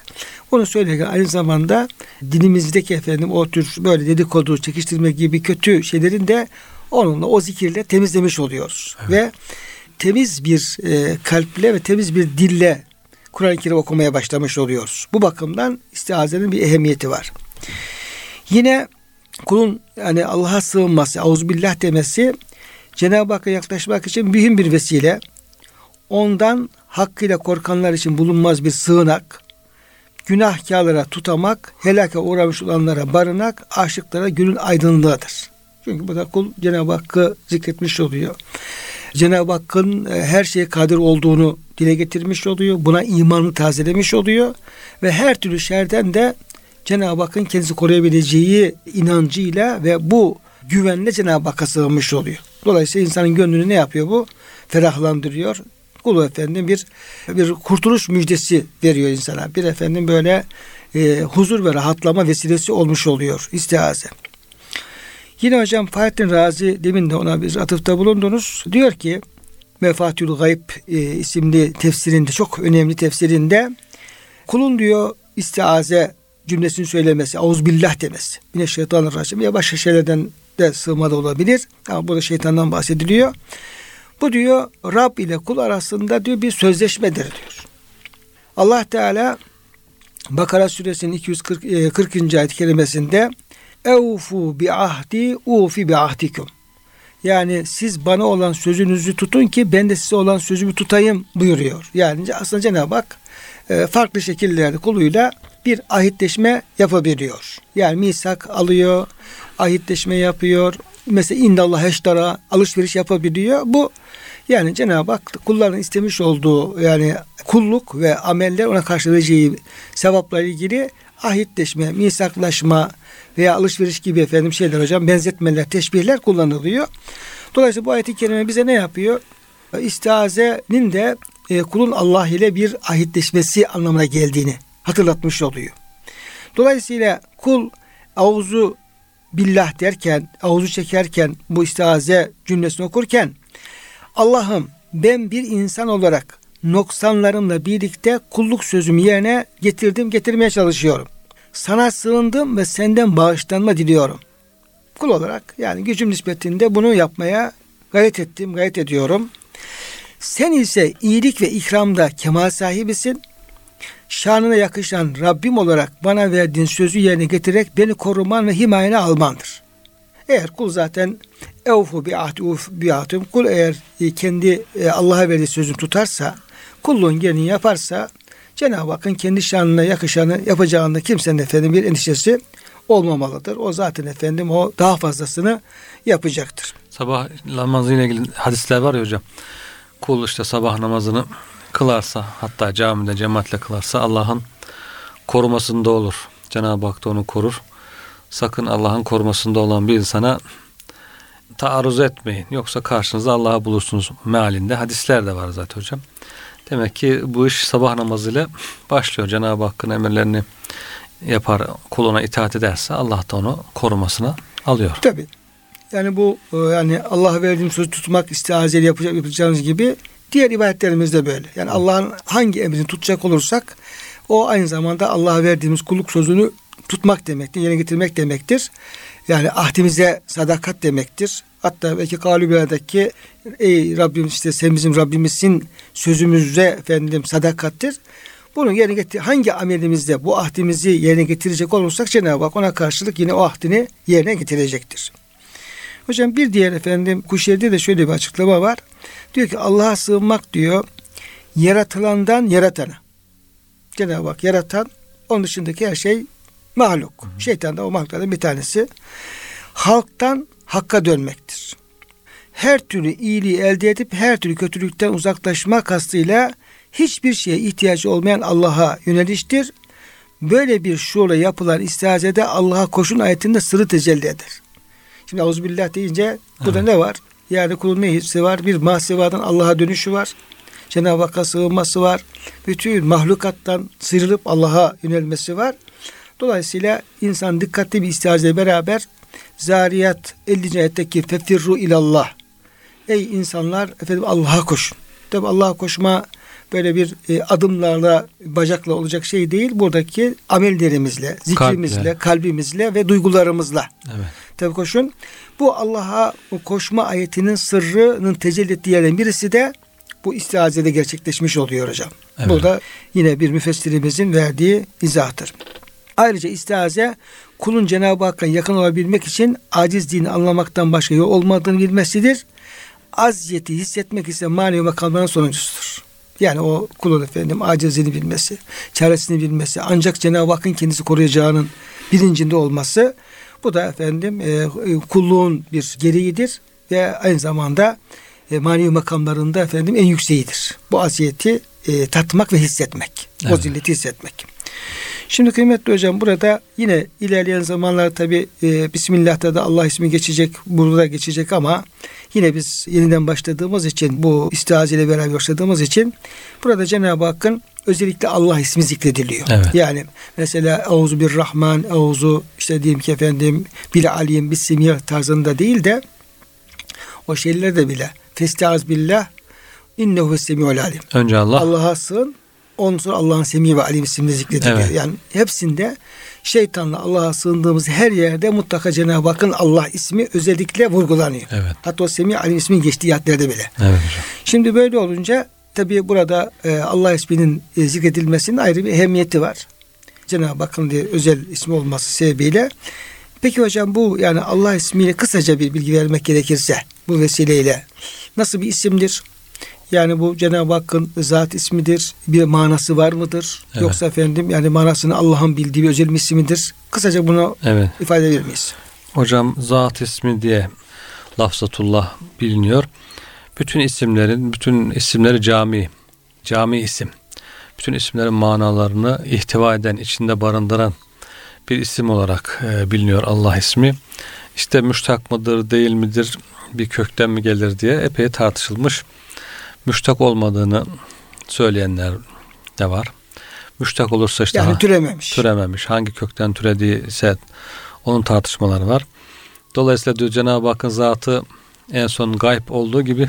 onu söylerken aynı zamanda dinimizdeki efendim o tür böyle dedikodu, çekiştirme gibi kötü şeylerin de onunla o zikirle temizlemiş oluyoruz. Evet. Ve temiz bir e, kalple ve temiz bir dille Kur'an-ı Kerim okumaya başlamış oluyoruz. Bu bakımdan istiazenin bir ehemmiyeti var. Yine kulun yani Allah'a sığınması, auzubillah demesi Cenab-ı Hakk'a yaklaşmak için mühim bir vesile. Ondan hakkıyla korkanlar için bulunmaz bir sığınak. Günahkarlara tutamak, helake uğramış olanlara barınak, aşıklara günün aydınlığıdır. Çünkü bu da kul Cenab-ı Hakk'ı zikretmiş oluyor. Cenab-ı Hakk'ın e, her şeye kadir olduğunu dile getirmiş oluyor. Buna imanı tazelemiş oluyor. Ve her türlü şerden de Cenab-ı Hakk'ın kendisi koruyabileceği inancıyla ve bu güvenle Cenab-ı Hakk'a sığınmış oluyor. Dolayısıyla insanın gönlünü ne yapıyor bu? Ferahlandırıyor. Kulu efendim bir bir kurtuluş müjdesi veriyor insana. Bir efendim böyle e, huzur ve rahatlama vesilesi olmuş oluyor istiaze. Yine hocam Fahrettin Razi demin de ona bir atıfta bulundunuz. Diyor ki Mefatül Gayb e, isimli tefsirinde çok önemli tefsirinde kulun diyor istiaze cümlesini söylemesi, auzubillah demesi. Yine şeytanirracim ya başka şeylerden de sığma da olabilir. Ama burada şeytandan bahsediliyor. Bu diyor Rab ile kul arasında diyor bir sözleşmedir diyor. Allah Teala Bakara suresinin 240. 40. ayet kelimesinde Evfu bi ahdi ufi bi ahdikum. Yani siz bana olan sözünüzü tutun ki ben de size olan sözümü tutayım buyuruyor. Yani aslında Cenab-ı Hak e, farklı şekillerde kuluyla bir ahitleşme yapabiliyor. Yani misak alıyor, ahitleşme yapıyor. Mesela indallah eştara alışveriş yapabiliyor. Bu yani Cenab-ı Hak kulların istemiş olduğu yani kulluk ve ameller ona karşı vereceği sevapla ilgili ahitleşme, misaklaşma veya alışveriş gibi efendim şeyler hocam benzetmeler, teşbihler kullanılıyor. Dolayısıyla bu ayet-i kerime bize ne yapıyor? İstiazenin de e, kulun Allah ile bir ahitleşmesi anlamına geldiğini hatırlatmış oluyor. Dolayısıyla kul avuzu billah derken, avuzu çekerken bu istiaze cümlesini okurken Allah'ım ben bir insan olarak noksanlarımla birlikte kulluk sözümü yerine getirdim, getirmeye çalışıyorum. Sana sığındım ve senden bağışlanma diliyorum. Kul olarak yani gücüm nispetinde bunu yapmaya gayret ettim, gayret ediyorum. Sen ise iyilik ve ikramda kemal sahibisin. Şanına yakışan Rabbim olarak bana verdiğin sözü yerine getirerek beni koruman ve himayene almandır. Eğer kul zaten evfu bi ahdi uf bi ahdim. Kul eğer e, kendi e, Allah'a verdiği sözünü tutarsa, kulluğun gereğini yaparsa Cenab-ı Hakk'ın kendi şanına yakışanı yapacağında kimsenin efendim bir endişesi olmamalıdır. O zaten efendim o daha fazlasını yapacaktır. Sabah namazı ile ilgili hadisler var ya hocam. Kul işte sabah namazını kılarsa hatta camide cemaatle kılarsa Allah'ın korumasında olur. Cenab-ı Hak da onu korur. Sakın Allah'ın korumasında olan bir insana taarruz etmeyin. Yoksa karşınızda Allah'ı bulursunuz mealinde hadisler de var zaten hocam. Demek ki bu iş sabah namazıyla başlıyor. Cenab-ı Hakk'ın emirlerini yapar, kuluna itaat ederse Allah da onu korumasına alıyor. Tabi. Yani bu e, yani Allah'a verdiğim sözü tutmak istiazeyle yapacak, yapacağımız gibi diğer ibadetlerimiz de böyle. Yani Allah'ın hangi emrini tutacak olursak o aynı zamanda Allah'a verdiğimiz kulluk sözünü tutmak demektir, yerine getirmek demektir. Yani ahdimize sadakat demektir. Hatta belki Galübiya'daki ey Rabbim işte sen bizim Rabbimizsin sözümüzde efendim sadakattir. Bunu yerine getir hangi amelimizde bu ahdimizi yerine getirecek olursak Cenab-ı Hak ona karşılık yine o ahdini yerine getirecektir. Hocam bir diğer efendim Kuşeri'de de şöyle bir açıklama var. Diyor ki Allah'a sığınmak diyor yaratılandan yaratana. Cenab-ı Hak yaratan onun dışındaki her şey mahluk. Şeytan da o mahluklardan bir tanesi. Halktan hakka dönmektir. Her türlü iyiliği elde edip her türlü kötülükten uzaklaşma kastıyla hiçbir şeye ihtiyacı olmayan Allah'a yöneliştir. Böyle bir şuurla yapılan istihazede Allah'a koşun ayetinde sırrı tecelli eder. Şimdi auzubillah deyince burada evet. ne var? Yani kulun ne hissi var? Bir mahsevadan Allah'a dönüşü var. Cenab-ı Hakk'a sığınması var. Bütün mahlukattan sıyrılıp Allah'a yönelmesi var. Dolayısıyla insan dikkatli bir istihazeyle beraber Zariyat 50. ayetteki fefirru ilallah. Ey insanlar efendim Allah'a koşun. Tabi Allah'a koşma böyle bir e, adımlarla bacakla olacak şey değil. Buradaki amellerimizle, zikrimizle, Kalple. kalbimizle ve duygularımızla. Evet. Tabi koşun. Bu Allah'a koşma ayetinin sırrının tecelli ettiği yerden birisi de bu istihazede gerçekleşmiş oluyor hocam. Evet. Bu da yine bir müfessirimizin verdiği izahtır. Ayrıca istihaze kulun Cenab-ı Hakk'a yakın olabilmek için acizliğini anlamaktan başka yol olmadığını bilmesidir. Aziyeti hissetmek ise manevi makamların sonuncusudur. Yani o kulun efendim acizliğini bilmesi, çaresini bilmesi, ancak Cenab-ı Hakk'ın kendisi koruyacağının bilincinde olması bu da efendim e, kulluğun bir gereğidir ve aynı zamanda e, manevi makamlarında efendim en yükseğidir. Bu aziyeti e, tatmak ve hissetmek. Evet. O zilleti hissetmek. Şimdi kıymetli hocam burada yine ilerleyen zamanlar tabi e, Bismillah'ta da Allah ismi geçecek, burada geçecek ama yine biz yeniden başladığımız için bu istihaz ile beraber başladığımız için burada Cenab-ı Hakk'ın özellikle Allah ismi zikrediliyor. Evet. Yani mesela Auzu bir Rahman, Auzu işte diyeyim ki efendim bil alim bis tarzında değil de o şeyler de bile Festaz billah İnnehu semiul alim. Önce Allah. Allah'a sığın. Ondan sonra Allah'ın semi ve alim ismini zikrediliyor. Evet. Yani hepsinde şeytanla Allah'a sığındığımız her yerde mutlaka Cenab-ı Hakk'ın Allah ismi özellikle vurgulanıyor. Evet. Hatta o semi alim ismin geçtiği ayetlerde bile. Evet hocam. Şimdi böyle olunca tabi burada e, Allah isminin e, zikredilmesinin ayrı bir ehemmiyeti var. Cenab-ı Hakk'ın diye özel ismi olması sebebiyle. Peki hocam bu yani Allah ismiyle kısaca bir bilgi vermek gerekirse bu vesileyle nasıl bir isimdir? Yani bu Cenab-ı Hakk'ın zat ismidir. Bir manası var mıdır? Evet. Yoksa efendim yani manasını Allah'ın bildiği bir özel bir ismidir? Kısaca bunu Evet. ifade edebilir miyiz? Hocam zat ismi diye lafzatullah biliniyor. Bütün isimlerin, bütün isimleri cami, cami isim. Bütün isimlerin manalarını ihtiva eden, içinde barındıran bir isim olarak e, biliniyor Allah ismi. İşte müştak mıdır, değil midir, bir kökten mi gelir diye epey tartışılmış. Müştak olmadığını söyleyenler de var. Müştak olursa işte Yani ha- türememiş. türememiş. Hangi kökten türediyse onun tartışmaları var. Dolayısıyla diyor Cenab-ı Hakk'ın zatı en son gayb olduğu gibi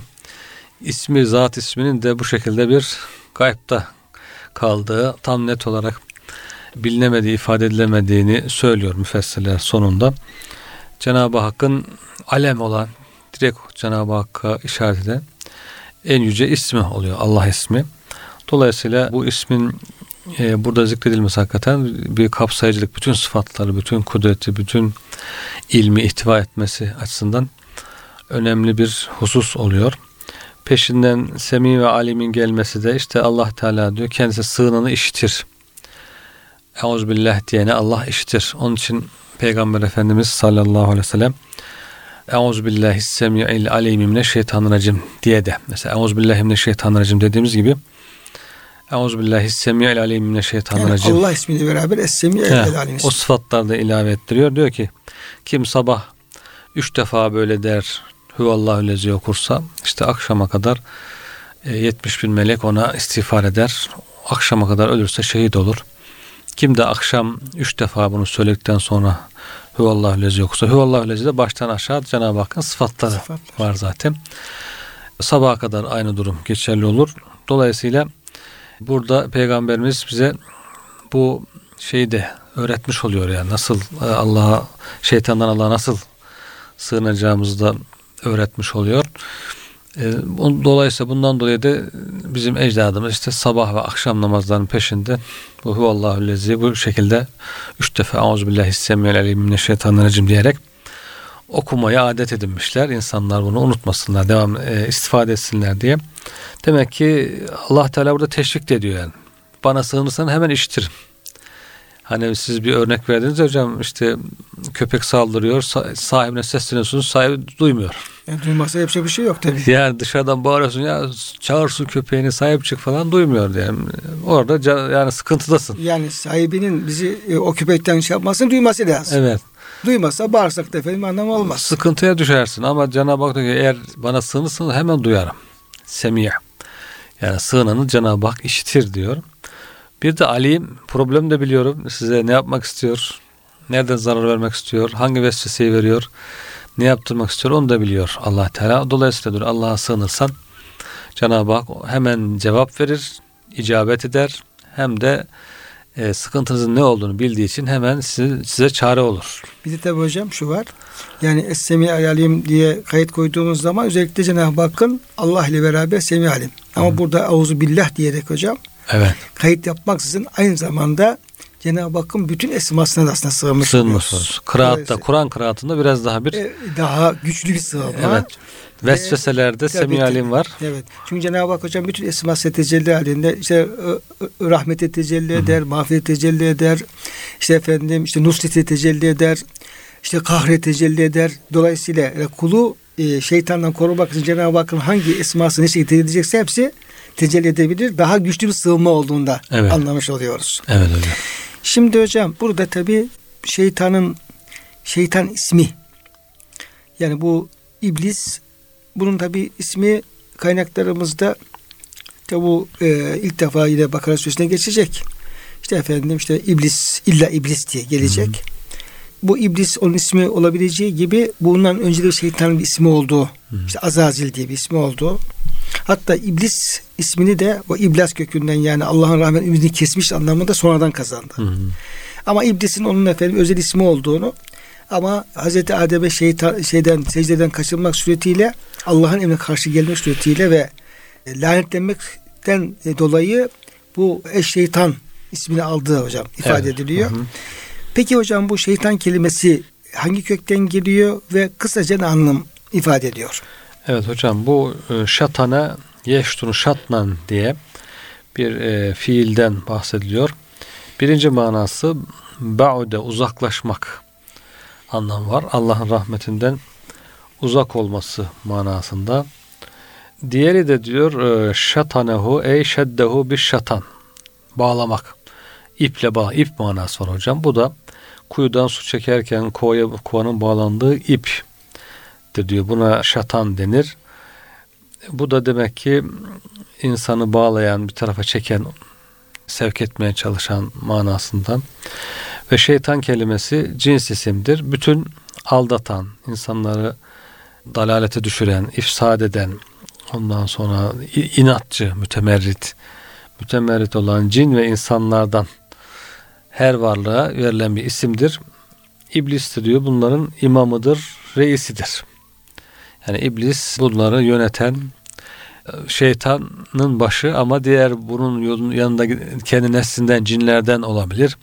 ismi zat isminin de bu şekilde bir gaybta kaldığı tam net olarak bilinemediği, ifade edilemediğini söylüyor müfessirler sonunda. Cenab-ı Hakk'ın alem olan direkt Cenab-ı Hakk'a işaret eden en yüce ismi oluyor Allah ismi. Dolayısıyla bu ismin e, burada zikredilmesi hakikaten bir kapsayıcılık, bütün sıfatları, bütün kudreti, bütün ilmi ihtiva etmesi açısından önemli bir husus oluyor. Peşinden Semi ve Alim'in gelmesi de işte Allah Teala diyor kendisi sığınanı işitir. Euzubillah diyene Allah işitir. Onun için Peygamber Efendimiz sallallahu aleyhi ve sellem Euzubillahissemi'il aleymi mineşşeytanirracim diye de mesela Euzubillahimineşşeytanirracim dediğimiz gibi Euzubillahissemi'il aleymi Yani mineşşeytanirracim. Allah ismiyle beraber Es-Semi He, El Alim o ismi. sıfatlar da ilave ettiriyor. Diyor ki kim sabah üç defa böyle der Hüvallahu lezi okursa işte akşama kadar e, 70 bin melek ona istiğfar eder. Akşama kadar ölürse şehit olur. Kim de akşam üç defa bunu söyledikten sonra Hüvallahu lezi okursa Hüvallahu lezi de baştan aşağı Cenab-ı Hakk'ın sıfatları Sıfatlar. var zaten. Sabaha kadar aynı durum geçerli olur. Dolayısıyla burada Peygamberimiz bize bu şeyi de öğretmiş oluyor yani nasıl e, Allah'a şeytandan Allah'a nasıl sığınacağımızı da öğretmiş oluyor. E, Dolayısıyla bundan dolayı da bizim ecdadımız işte sabah ve akşam namazlarının peşinde bu huvallahu lezi bu şekilde üç defa euzubillahissemiyelim diyerek okumayı adet edinmişler. İnsanlar bunu unutmasınlar, devam e, istifade etsinler diye. Demek ki Allah Teala burada teşvik de ediyor yani. Bana sığınırsan hemen işitirim. Hani siz bir örnek verdiniz hocam işte köpek saldırıyor sa- sahibine sesleniyorsunuz sahibi duymuyor. Yani duymasa yapacak bir şey yok tabii. Yani dışarıdan bağırıyorsun ya çağırsın köpeğini sahip çık falan duymuyor yani. Orada ca- yani sıkıntıdasın. Yani sahibinin bizi e, o köpekten şey yapmasını duyması lazım. Evet. Duymasa bağırsak da efendim anlamı olmaz. Sıkıntıya düşersin ama Cenab-ı Hak diyor ki eğer bana sığınırsanız hemen duyarım. Semiye. Yani sığınanı Cenab-ı Hak işitir diyor. Bir de alim problem de biliyorum. Size ne yapmak istiyor? Nereden zarar vermek istiyor? Hangi vesveseyi veriyor? Ne yaptırmak istiyor? Onu da biliyor allah Teala. Dolayısıyla diyor Allah'a sığınırsan Cenab-ı Hak hemen cevap verir, icabet eder. Hem de e, sıkıntınızın ne olduğunu bildiği için hemen size, size çare olur. Bir de tabii hocam şu var. Yani Es-Semi Alim diye kayıt koyduğumuz zaman özellikle Cenab-ı Hakk'ın Allah ile beraber Semi Alim. Ama burada Auzu Billah diyerek hocam Evet. kayıt yapmaksızın aynı zamanda Cenab-ı Hakk'ın bütün esmasına da aslında sığınmış Sığınmış. Kıraatta, Kur'an kıraatında biraz daha bir e, daha güçlü bir sığınma. evet. Vesveselerde Tabii, semi alim var. Evet. Çünkü Cenab-ı Hak hocam bütün esması tecelli halinde işte rahmete tecelli eder, mağfiret tecelli eder. işte efendim işte nusrete tecelli eder. işte kahre tecelli eder. Dolayısıyla e, kulu e, şeytandan korumak için Cenab-ı Hakk'ın hangi esması ne şekilde edecekse hepsi tecelli edebilir. Daha güçlü bir sığınma olduğunda Evet. anlamış oluyoruz. Evet hocam. Şimdi hocam burada tabi şeytanın şeytan ismi yani bu iblis bunun tabi ismi kaynaklarımızda tabi bu e, ilk defa yine Bakara Suresi'ne geçecek. İşte efendim işte iblis illa iblis diye gelecek. Bu iblis onun ismi olabileceği gibi bundan önce de şeytanın bir ismi olduğu işte Azazil diye bir ismi olduğu Hatta iblis ismini de o iblas kökünden yani Allah'ın rahmet ümidini kesmiş anlamında sonradan kazandı. Hı hı. Ama iblisin onun efendim özel ismi olduğunu ama Hazreti Adem'e şeytan, şeyden secdeden kaçırmak suretiyle Allah'ın emrine karşı gelmek suretiyle ve e, lanetlenmekten e, dolayı bu eş-şeytan ismini aldığı hocam ifade Evet. ediliyor. Hı hı. Peki hocam bu şeytan kelimesi hangi kökten geliyor ve kısaca ne anlam ifade ediyor? Evet hocam bu e, şatana yeştunu şatnan diye bir e, fiilden bahsediliyor. Birinci manası ba'ude uzaklaşmak anlam var. Allah'ın rahmetinden uzak olması manasında. Diğeri de diyor e, şatanehu ey şeddehu bir şatan bağlamak. İple bağ, ip manası var hocam. Bu da kuyudan su çekerken kovaya, kovanın bağlandığı ip de diyor. Buna şatan denir. Bu da demek ki insanı bağlayan, bir tarafa çeken, sevk etmeye çalışan manasından. Ve şeytan kelimesi cins isimdir. Bütün aldatan, insanları dalalete düşüren, ifsad eden, ondan sonra inatçı, mütemerrit, mütemerrit olan cin ve insanlardan her varlığa verilen bir isimdir. İblis diyor bunların imamıdır, reisidir. Yani iblis bunları yöneten e, şeytanın başı ama diğer bunun yanında kendi neslinden cinlerden olabilir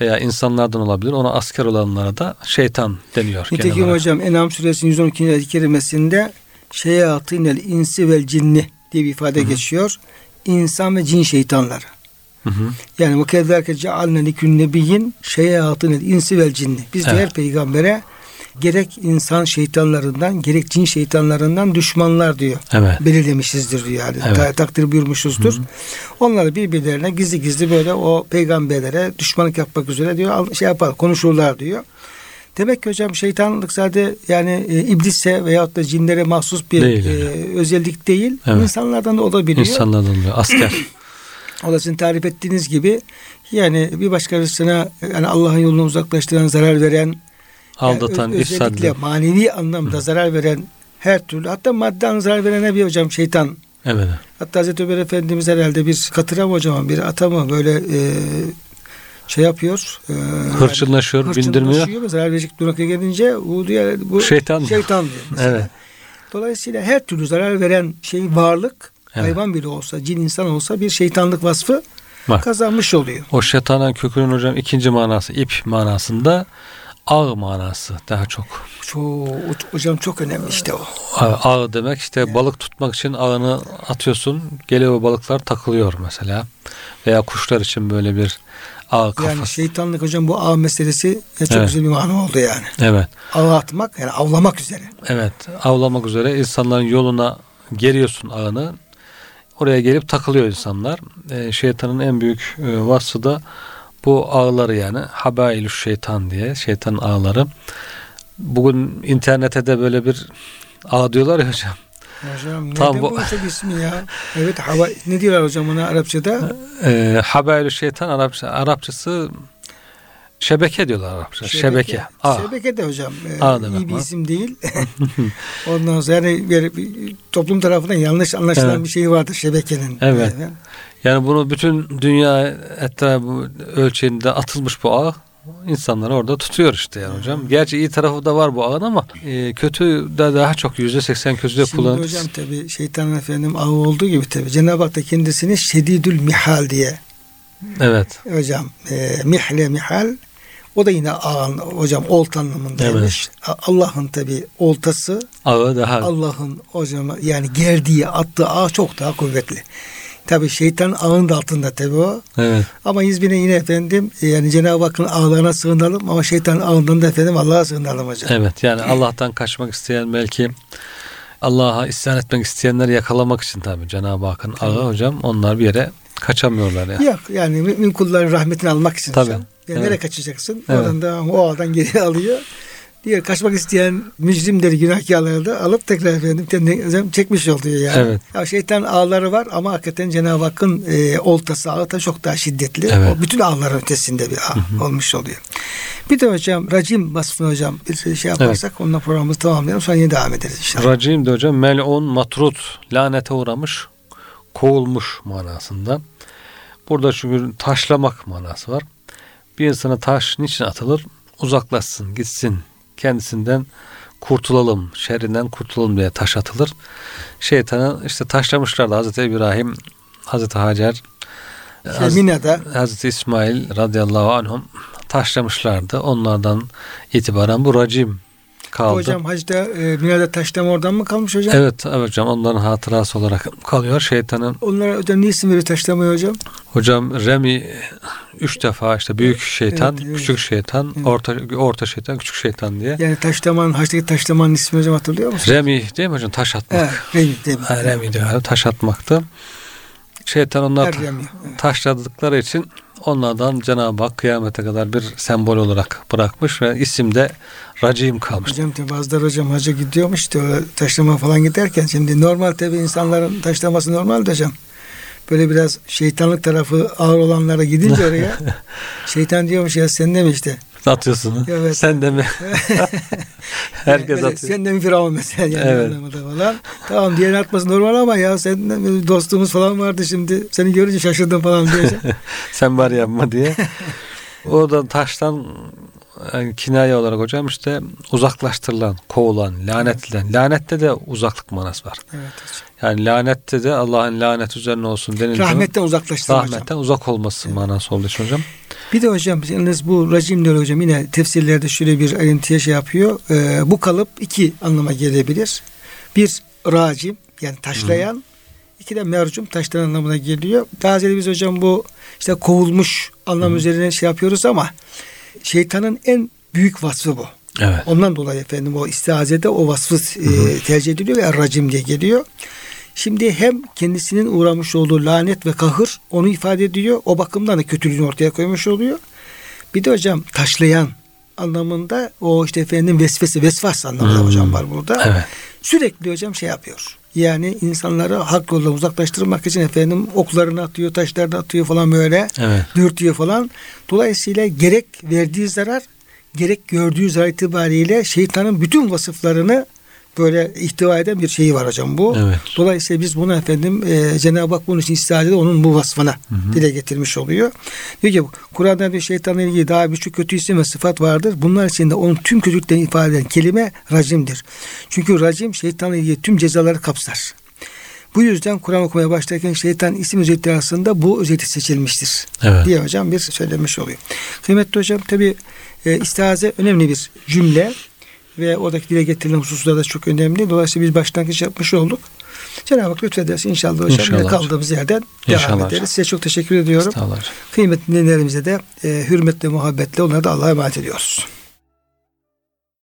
veya insanlardan olabilir. Ona asker olanlara da şeytan deniyor. Nitekim hocam Enam suresinin 112. ayet-i kerimesinde şeyatinel insi vel cinni diye bir ifade geçiyor. İnsan ve cin şeytanları. Hı hı. Yani bu kezlerke cealne likün nebiyyin şeyatinel insi vel cinni. Biz de Evet. her peygambere gerek insan şeytanlarından gerek cin şeytanlarından düşmanlar diyor. Evet. belirlemişizdir diyor yani. Evet. Ta- takdir buyurmuşuzdur. Onları birbirlerine gizli gizli böyle o peygamberlere düşmanlık yapmak üzere diyor şey yapar konuşurlar diyor. Demek ki hocam şeytanlık sadece yani e, iblise veyahut da cinlere mahsus bir Değil, e, özellik değil. Evet. İnsanlardan da olabiliyor. İnsanlardan oluyor. Asker. O da sizin tarif ettiğiniz gibi yani bir başkasına yani Allah'ın yolunu uzaklaştıran, zarar veren, Aldatan, yani özellikle eden. manevi anlamda zarar veren her türlü hatta anlamda zarar verene bir hocam şeytan Evet. Hatta Hazreti Ömer Efendimiz herhalde bir katıra mı hocam bir ata mı böyle e, şey yapıyor. E, Hırçınlaşıyor, bindirmiyor. hırçınlaşıyor ve zarar verecek gelince bu, diyor, bu Şeytan şeytan diyor. mesela. Evet. Dolayısıyla her türlü zarar veren şey varlık Evet. hayvan bile olsa cin insan olsa bir şeytanlık vasfı Var. kazanmış oluyor. O şeytanın kökünün hocam ikinci manası ip manasında ağ manası daha çok. Çok, hocam çok önemli işte o. Ağ, ağ demek işte balık tutmak için ağını atıyorsun. Geliyor balıklar takılıyor mesela. Veya kuşlar için böyle bir ağ kafası. Yani şeytanlık hocam bu ağ meselesi çok Evet. güzel bir mana oldu yani. Evet. Ağa atmak yani avlamak üzere. Evet. Avlamak üzere insanların yoluna geriyorsun ağını. Oraya gelip takılıyor insanlar. Ee, şeytanın en büyük e, vasfı da bu ağları yani habailü şeytan diye şeytanın ağları. Bugün internete de böyle bir ağ diyorlar ya hocam. Hocam nereden Tam bu- bu ismi ya? Evet hava ne diyorlar hocam ona Arapçada? Ee, habailü şeytan Arapça, Arapçası şebeke diyorlar Arapça. Şebeke. Ağ. Şebeke de hocam. Ağ demek iyi bir isim değil. Ondan sonra yani bir, bir toplum tarafından yanlış anlaşılan Evet. bir şey vardır şebekenin. Evet. Yani bunu bütün dünya etrafı ölçeğinde atılmış bu ağ insanları orada tutuyor işte yani hocam. Gerçi iyi tarafı da var bu ağın ama e, kötü de daha çok yüzde seksen kötü de Şimdi kullanılır. hocam tabi şeytanın efendim ağı olduğu gibi tabi Cenab-ı Hak da kendisini şedidül mihal diye Evet. hocam e, mihle mihal o da yine ağın hocam olta anlamındaymış. A- Allah'ın tabi oltası Ağı daha Allah'ın hocam yani gerdiği attığı ağ çok daha kuvvetli. Tabi şeytan ağın da altında tabi o. evet. Ama yine yine efendim e, yani Cenab-ı Hakk'ın ağlarına sığınalım ama şeytan ağından da efendim Allah'a sığınalım hocam. Evet yani Allah'tan kaçmak isteyen belki Allah'a isyan etmek isteyenleri yakalamak için tabii Cenab-ı Hakk'ın ağı hocam onlar bir yere kaçamıyorlar ya. Yok yani mümin kulların rahmetini almak için hocam. Yani Evet. nereye kaçacaksın? Evet. Oradan da o ağdan geri alıyor. Diğer kaçmak isteyen mücrimleri, günahkarları da alıp tekrar efendim kendine çekmiş oluyor yani. Evet. Ya şeytan ağları var ama hakikaten Cenab-ı Hakk'ın e, oltası ağı da çok daha şiddetli. Evet. O bütün ağların ötesinde bir ağ olmuş oluyor. Bir de hocam racim vasfını hocam bir şey yaparsak onunla programımızı tamamlayalım sonra yine devam ederiz inşallah. Racim de hocam mel'un matrut lanete uğramış kovulmuş manasında. Burada çünkü taşlamak manası var. Bir insana taş niçin atılır? Uzaklaşsın, gitsin. Kendisinden kurtulalım, şerrinden kurtulalım diye taş atılır. Şeytanı işte taşlamışlardı Hazreti İbrahim, Hazreti Hacer, Şey, Mina'da Hazreti İsmail radıyallahu anhum taşlamışlardı. Onlardan itibaren bu racim kaldı. hocam hacda e, Mina'da taşlama oradan mı kalmış hocam? Evet, evet hocam onların hatırası olarak kalıyor. Şeytanın Onlara hocam ne isim veriyor taşlamaya hocam? hocam Remi üç defa işte büyük şeytan, evet, evet. küçük şeytan, Evet. orta orta şeytan, küçük şeytan diye. Yani taşlamanın, haçtaki taşlamanın ismi hocam hatırlıyor musun? Remi değil mi hocam? Taş atmak. Evet, Remi değil mi? Ha, Remi diyor. Taş atmaktı. Şeytan onlar Er. Evet. taşladıkları için onlardan Cenab-ı Hak kıyamete kadar bir sembol olarak bırakmış ve isim de racim kalmış. Hocam bazıları hocam hacca gidiyormuş öyle taşlama falan giderken şimdi normal tabi insanların taşlaması normal de hocam. Böyle biraz şeytanlık tarafı ağır olanlara gidince oraya şeytan diyormuş ya sen de mi işte? Atıyorsun. Evet. Sen de mi? Herkes Böyle atıyor. Sen de mi Firavun mesela yani Evet. falan. Tamam diğerini atması normal ama ya sen dostumuz falan vardı şimdi seni görünce şaşırdım falan diyeceğim. Sen bari yapma diye. O da taştan yani kinaye olarak hocam işte uzaklaştırılan, kovulan, lanetlenen. Lanette de uzaklık manası var. evet hocam. Yani lanette de Allah'ın lanet üzerine olsun denildiği Rahmetten uzaklaştırma hocam. rahmetten uzak olması manası olduğu için hocam. Bir de hocam yalnız bu racim diyor hocam yine tefsirlerde şöyle bir ayrıntıya şey yapıyor. Ee, bu kalıp iki anlama gelebilir. Bir racim yani taşlayan. iki de mercum taşlayan anlamına geliyor. Daha ziyade biz hocam bu işte kovulmuş anlam üzerine şey yapıyoruz ama şeytanın en büyük vasfı bu. Evet. Ondan dolayı efendim o istihazede o vasfı e, tercih ediliyor ve racim diye geliyor. Şimdi hem kendisinin uğramış olduğu lanet ve kahır onu ifade ediyor. O bakımdan da kötülüğünü ortaya koymuş oluyor. Bir de hocam taşlayan anlamında o işte efendim vesvese, vesvas anlamında Hmm. hocam var burada. Evet. Sürekli hocam şey yapıyor. Yani insanları hak yoldan uzaklaştırmak için efendim oklarını atıyor, taşlarını atıyor falan böyle. Evet. Dürtüyor falan. Dolayısıyla gerek verdiği zarar gerek gördüğü zarar itibariyle şeytanın bütün vasıflarını böyle ihtiva eden bir şeyi var hocam bu. Evet. Dolayısıyla biz bunu efendim e, Cenab-ı Hak bunun için istihade onun bu vasfına dile getirmiş oluyor. Diyor ki Kur'an'da bir şeytanla ilgili daha birçok kötü isim ve sıfat vardır. Bunlar içinde onun tüm kötülüklerini ifade eden kelime racimdir. Çünkü racim şeytanla ilgili tüm cezaları kapsar. Bu yüzden Kur'an okumaya başlarken şeytan isim özellikleri arasında bu özellik seçilmiştir Evet. diye hocam bir söylemiş oluyor. Kıymetli hocam tabi e, istihaze önemli bir cümle ve oradaki dile getirilen hususlar da çok önemli. Dolayısıyla biz başlangıç yapmış olduk. Cenab-ı Hak lütfederse inşallah hocam İnşallah kaldığımız yerden devam İnşallah ederiz. hocam. Size çok teşekkür ediyorum. Kıymetli dinleyenlerimize de e, hürmetle, muhabbetle onları da Allah'a emanet ediyoruz.